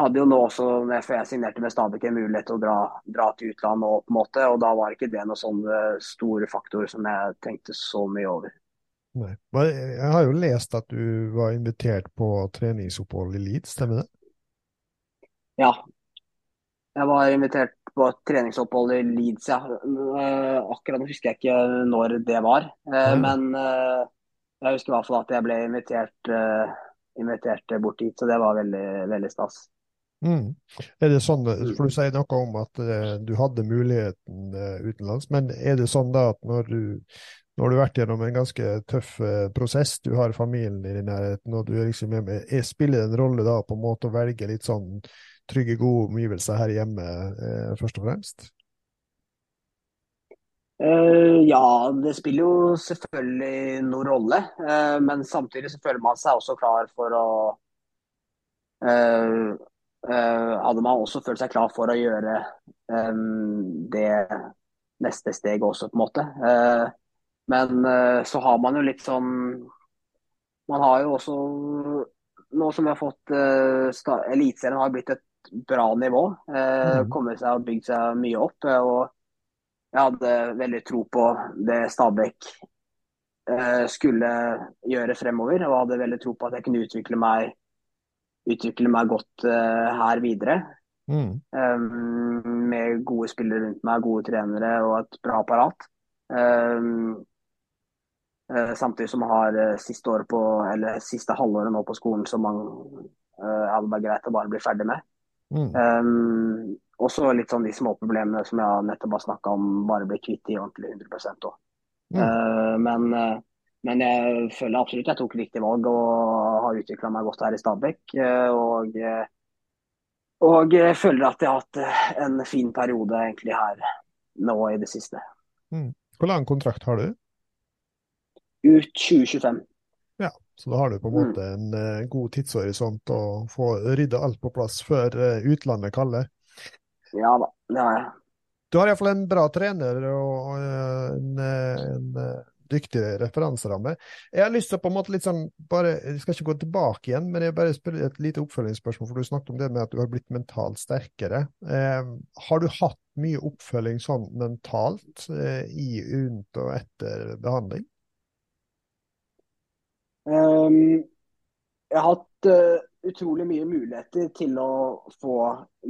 hadde jo nå også, før jeg signerte med Stabæk, en mulighet til å dra, dra til utlandet og på en måte, og da var ikke det noen sånne store faktorer som jeg tenkte så mye over. Nei. Jeg har jo lest at du var invitert på treningsopphold i Leeds, stemmer det? Ja. Jeg var invitert på et treningsopphold i Leeds, ja. Eh, akkurat nå husker jeg ikke når det var. Eh, men eh, jeg husker i hvert fall at jeg ble invitert, invitert bort dit, så det var veldig, veldig stas. Mm. Er det sånn, for Du sier noe om at du hadde muligheten utenlands, men er det sånn da at når du nå har du vært gjennom en ganske tøff eh, prosess, du har familien din i nærheten, og du er liksom hjemme, med spiller en rolle da på en måte å velge litt sånn trygge, gode omgivelser her hjemme, eh, først og fremst? Uh, ja, det spiller jo selvfølgelig noen rolle. Uh, men samtidig så føler man seg også klar for å uh, Hadde man også følt seg klar for å gjøre um, det neste steget også, på en måte. Men så har man jo litt sånn Man har jo også Nå som vi har fått uh, Eliteserien har blitt et bra nivå. Mm. Kommet seg og bygd seg mye opp. og jeg hadde veldig tro på det Stabæk skulle gjøre fremover. Og hadde veldig tro på at jeg kunne utvikle meg, utvikle meg godt her videre. Mm. Um, med gode spillere rundt meg, gode trenere og et bra apparat. Um, Eh, samtidig som jeg har eh, siste, år på, eller siste halvåret nå på skolen som man uh, vært greit å bare bli ferdig med. Mm. Um, også litt sånn de små problemene som jeg nettopp har snakka om, bare bli kvitt i ordentlig 100 òg. Mm. Uh, men, uh, men, jeg føler absolutt jeg tok riktig valg og har utvikla meg godt her i Stabæk. og, og jeg føler at jeg har hatt en fin periode egentlig her nå i det siste. Mm. Hvor lang kontrakt har du? ut 2025. Ja, så da har du på en måte mm. en uh, god tidshorisont å få rydda alt på plass før uh, utlandet kaller. Ja da, det har jeg. Du har iallfall en bra trener og uh, en, en dyktig referanseramme. Jeg har lyst til å på en måte litt sånn, bare, Jeg skal ikke gå tilbake igjen, men jeg bare spør et lite oppfølgingsspørsmål. For du snakket om det med at du har blitt mentalt sterkere. Eh, har du hatt mye oppfølging sånn mentalt eh, i, rundt og etter behandling? Um, jeg har hatt uh, utrolig mye muligheter til å få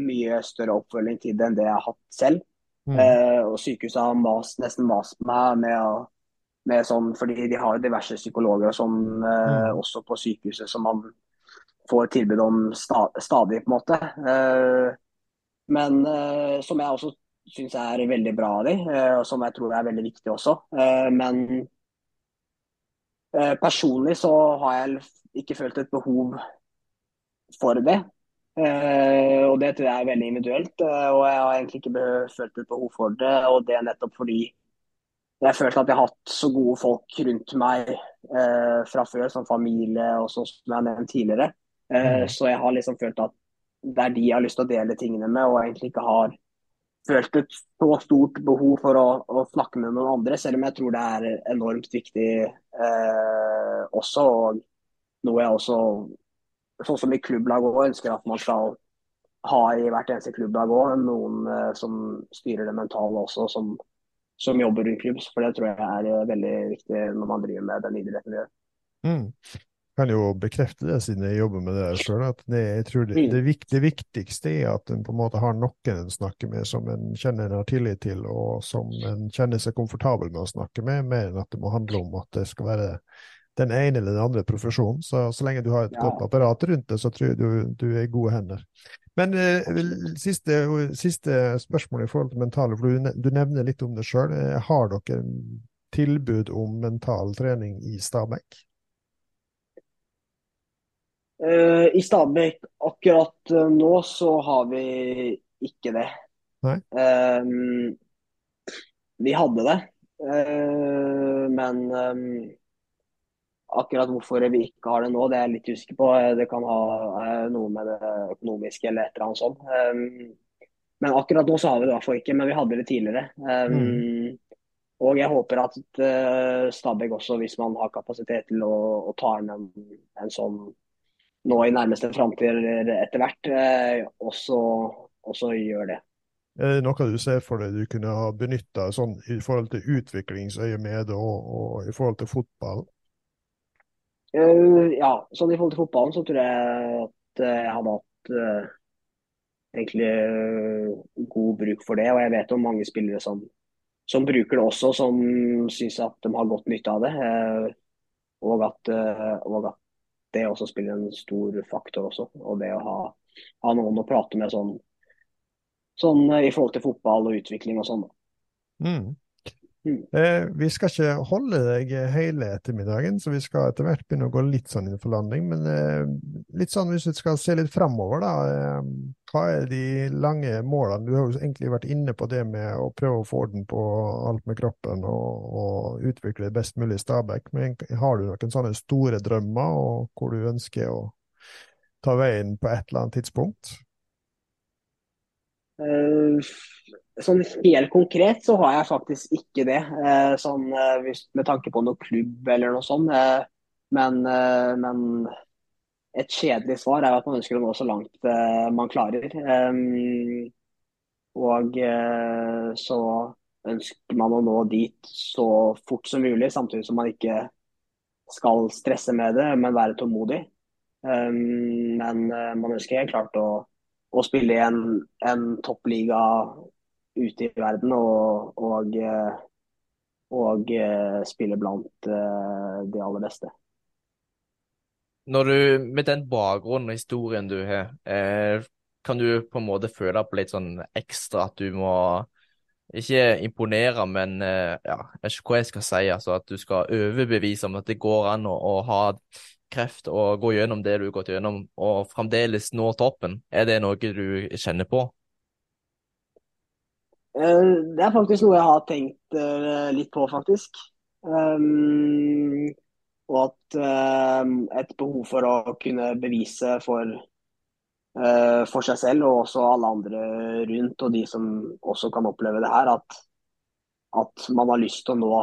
mye større oppfølging til det enn det jeg har hatt selv. Mm. Eh, og sykehuset har mas, nesten mast meg med, med sånn, fordi de har diverse psykologer og sånn uh, mm. også på sykehuset som man får tilbud om sta, stadig, på en måte. men som jeg også syns er veldig bra av dem, og som jeg tror er veldig viktig også. men Eh, personlig så har jeg ikke følt et behov for det. Eh, og det tror jeg er veldig individuelt. Eh, og jeg har egentlig ikke følt et behov for det. Og det er nettopp fordi jeg følte at jeg har hatt så gode folk rundt meg eh, fra før, som familie og sånn som jeg nevnte tidligere. Eh, Mm. Så jeg har liksom følt at det er de jeg har lyst til å dele tingene med, og egentlig ikke har følt et så stort behov for å, å snakke med noen andre, selv om jeg tror det er enormt viktig eh, også. Og noe jeg også, sånn som i klubblag òg, ønsker at man skal ha i hvert eneste klubblag òg. Noen eh, som styrer det mentale også, som, som jobber rundt klubb. For det tror jeg er eh, veldig viktig når man driver med den idretten vi gjør. Mm. kan jo bekrefte det siden jeg jobber med det sjøl, at det, jeg tror det, Mm. det, vik, det viktigste er at en på en måte har noen en snakker med som en kjenner en har tillit til, og som en kjenner seg komfortabel med å snakke med, mer enn at det må handle om at det skal være den ene eller den andre profesjonen. Så, så lenge du har et Ja. godt apparat rundt det, så tror jeg du, du er i gode hender. Men eh, siste, siste spørsmål i forhold til mentale, for du, du nevner litt om det sjøl. Har dere tilbud om mental trening i Stabekk? Eh, I Stabekk akkurat eh, nå så har vi ikke det. Eh, vi hadde det, eh, men eh, akkurat hvorfor vi ikke har det nå, det er jeg litt usikker på. Det kan ha eh, noe med det økonomiske eller et eller annet sånt. Eh, men akkurat nå så har vi det i hvert fall ikke, men vi hadde det tidligere. Mm. Og jeg håper at eh, Stabæk også, hvis man har kapasitet til å, å ta inn en, en sånn nå i nærmeste framtid etter hvert, eh, også, også gjør det. Er det noe du ser for deg du kunne ha benytta sånn i forhold til utviklingsøyemed og, og i forhold til fotball? Eh, ja, sånn i forhold til fotballen så tror jeg at eh, jeg hadde hatt eh, egentlig god bruk for det. Og jeg vet om mange spillere som, som bruker det også, som syns at de har godt nytte av det. og, at, og at det også spiller en stor faktor også. Og det å ha, ha noen å prate med sånn, sånn i forhold til fotball og utvikling og sånn. Mm. Mm. Eh, vi skal ikke holde deg hele ettermiddagen, så vi skal etter hvert begynne å gå litt sånn inn for landing. Men eh, litt sånn hvis vi skal se litt fremover, da. Eh, hva er de lange målene? Du har jo egentlig vært inne på det med å prøve å få orden på alt med kroppen og, og utvikle det best mulig i Stabæk. Men har du noen sånne store drømmer, og hvor du ønsker å ta veien på et eller annet tidspunkt? Eh, Sånn helt konkret så har jeg faktisk ikke det, eh, sånn, eh, med tanke på noe klubb eller noe sånt. eh, Men, men et kjedelig svar er at man ønsker å nå så langt man klarer. Eh, Og så ønsker man å nå dit så fort som mulig, samtidig som man ikke skal stresse med det, men være tålmodig. Eh, Men man ønsker helt klart å, å spille i en, en toppliga ute i verden og, og, eh, og eh, spille blant eh, de aller beste. Når du, med den bakgrunnen og historien du har, kan du på en måte føle på litt sånn ekstra at du må ikke imponere, men ja, jeg vet ikke hva jeg skal si, altså at du skal overbevise om at det går an å, å ha kreft og gå gjennom det du har gått gjennom, og fremdeles nå toppen. Er det noe du kjenner på? Eh, Det er faktisk noe jeg har tenkt eh, litt på, faktisk. Um, og at um, et behov for å kunne bevise for, eh, for seg selv og også alle andre rundt, og de som også kan oppleve det her, at, at man har lyst til å nå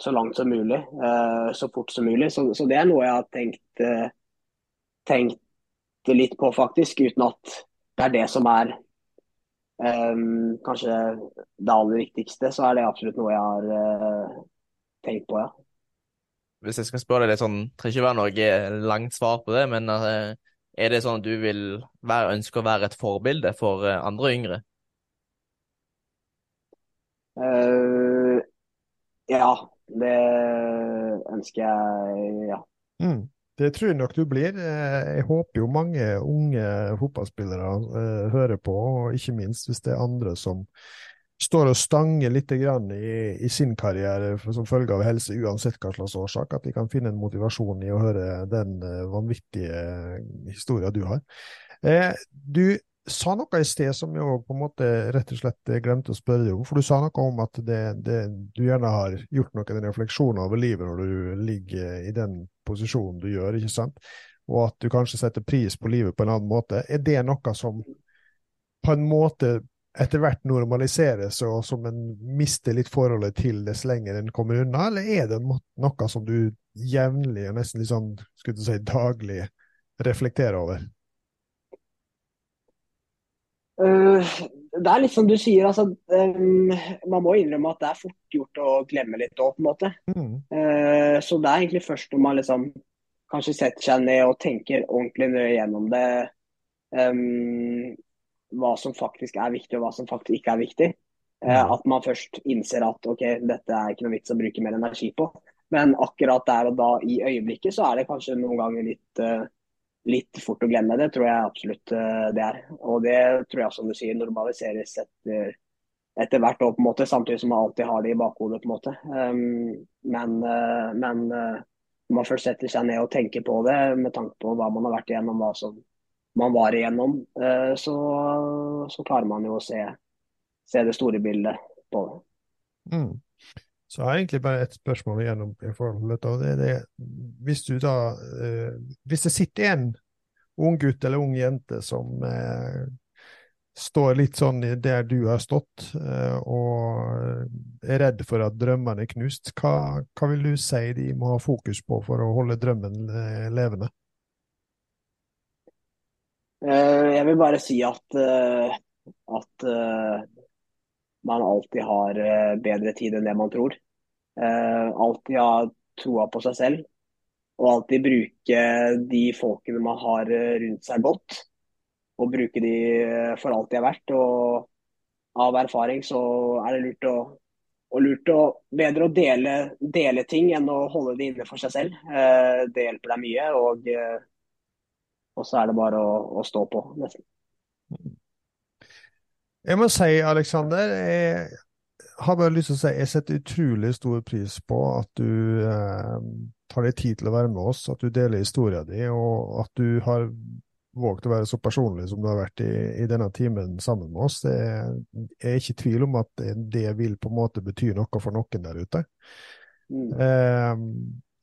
så langt som mulig, eh, så fort som mulig. Så, så det er noe jeg har tenkt, eh, tenkt litt på, faktisk, uten at det er det som er Um, kanskje det aller viktigste, så er det absolutt noe jeg har uh, tenkt på, ja. Hvis jeg skal spørre deg litt sånn, trenger ikke være noe langt svar på det, men uh, er det sånn at du vil være, ønske å være et forbilde for uh, andre yngre? Uh, ja, det ønsker jeg, ja. Mm. Det tror jeg nok du blir. Eh, Jeg håper jo mange unge fotballspillere eh, hører på, og ikke minst hvis det er andre som står og stanger litt i, i sin karriere som følge av helse, uansett hva slags årsak, at de kan finne en motivasjon i å høre den eh, vanvittige historien du har. Du sa noe i sted som jeg på en måte rett og slett glemte å spørre deg om. For du sa noe om at det, det, du gjerne har gjort noen refleksjoner over livet når du ligger i den posisjonen du gjør, ikke sant? Og at du kanskje setter pris på livet på en annen måte. Er det noe som på en måte etter hvert normaliseres, og som en mister litt forholdet til dess lenger en kommer unna, eller er det noe som du jevnlig og nesten litt sånn, skulle du si, daglig reflekterer over? Uh, det er litt som du sier, altså, man må innrømme at det er fort gjort å glemme litt òg, på en måte. Mm. Uh, så det er egentlig først når man liksom kanskje setter seg ned og tenker ordentlig nøye gjennom det, um, hva som faktisk er viktig og hva som faktisk ikke er viktig. Mm. at man først innser at ok, dette er ikke noe vits å bruke mer energi på. Men akkurat der og da i øyeblikket så er det kanskje noen ganger litt, uh, litt fort å glemme. Det tror jeg absolutt uh, det er. Og det tror jeg som du sier normaliseres etter, etter hvert år, på en måte, samtidig som man alltid har det i bakhodet. på en måte. Um, men, men når man først setter seg ned og tenker på det, med tanke på hva man har vært igjennom, hva som man var igjennom, uh, så, så klarer man jo å se, se, det store bildet på det. Mm. Så jeg har egentlig bare ett spørsmål igjen i forholdet. og det. det hvis, du da, eh, hvis det sitter en ung gutt eller ung jente som eh, står litt sånn der du har stått, og er redd for at drømmene er knust, hva, hva vil du si de må ha fokus på for å holde drømmen levende? Eh, jeg vil bare si at, eh, at eh, man alltid har bedre tid enn det man tror. Alltid ha troa på seg selv. Og alltid bruke de folkene man har rundt seg godt. Og bruke de for alt de er verdt. Og av erfaring så er det lurt å, og lurt å bedre å dele, dele, ting enn å holde det inne for seg selv. Det hjelper deg mye. og og så er det bare å, å stå på, nesten. Jeg må si, Aleksander, jeg har bare lyst til å si jeg setter utrolig stor pris på at du eh, tar deg tid til å være med oss, at du deler historien din, og at du har våget å være så personlig som du har vært i, i denne timen sammen med oss. Det er, jeg er ikke i tvil om at det, vil på en måte bety noe for noen der ute. Mm. Eh,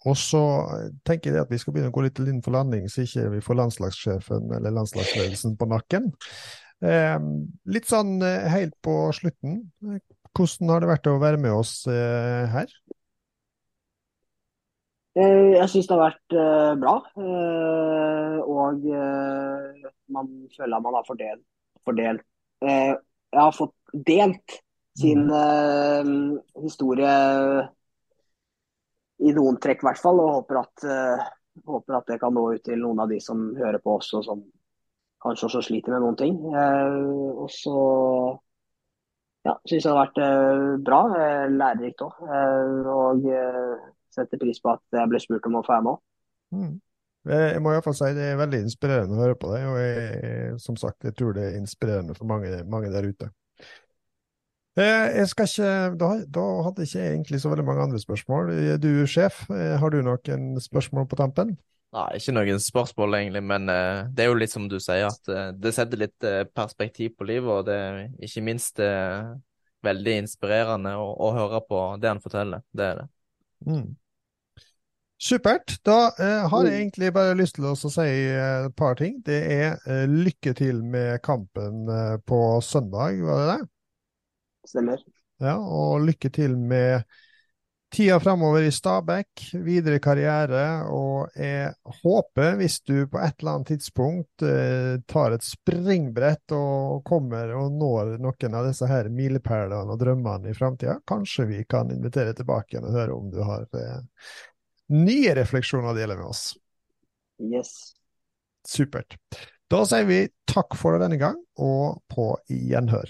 og så tenker jeg at vi skal begynne å gå litt inn for landing, så ikke vi får landslagssjefen eller landslagsledelsen på nakken. Eh, litt sånn eh, helt på slutten, hvordan har det vært å være med oss eh, her? Eh, jeg syns det har vært bra. Og man føler at man har fordelt, fordelt Jeg har fått delt sin mm. historie i noen trekk, i hvert fall. Og håper at, håper at, det kan nå ut til noen av de som hører på oss, og som kanskje også sliter med noen ting. Uh, og så ja, syns det har vært uh, bra. lærerikt òg. og setter pris på at jeg ble spurt om å få være med. Mm. Jeg må iallfall si det er veldig inspirerende å høre på deg, og jeg, som sagt, jeg tror det er inspirerende for mange, mange der ute. Eh, jeg skal ikke, da, da, hadde ikke egentlig så veldig mange andre spørsmål. Eh, du sjef, eh, har du noen spørsmål på tampen? Nei, ikke noen spørsmål egentlig, men uh, det er jo litt som du sier, at uh, det setter litt uh, perspektiv på livet, og det er ikke minst veldig inspirerende å, å, høre på det han forteller. Det er det. Mm. Supert. Da har jeg mm. egentlig bare lyst til å si et par ting. Det er lykke til med kampen på søndag, var det det? Stemmer. Ja, og lykke til med tida framover i Stabæk, videre karriere. Og jeg håper, hvis du på et eller annet tidspunkt eh, tar et springbrett og kommer og når noen av disse her milepælene og drømmene i framtida, kanskje vi kan invitere tilbake igjen og høre om du har eh, nye refleksjoner å dele med oss. Yes. Supert. Da sier vi takk for denne gang, og på gjenhør.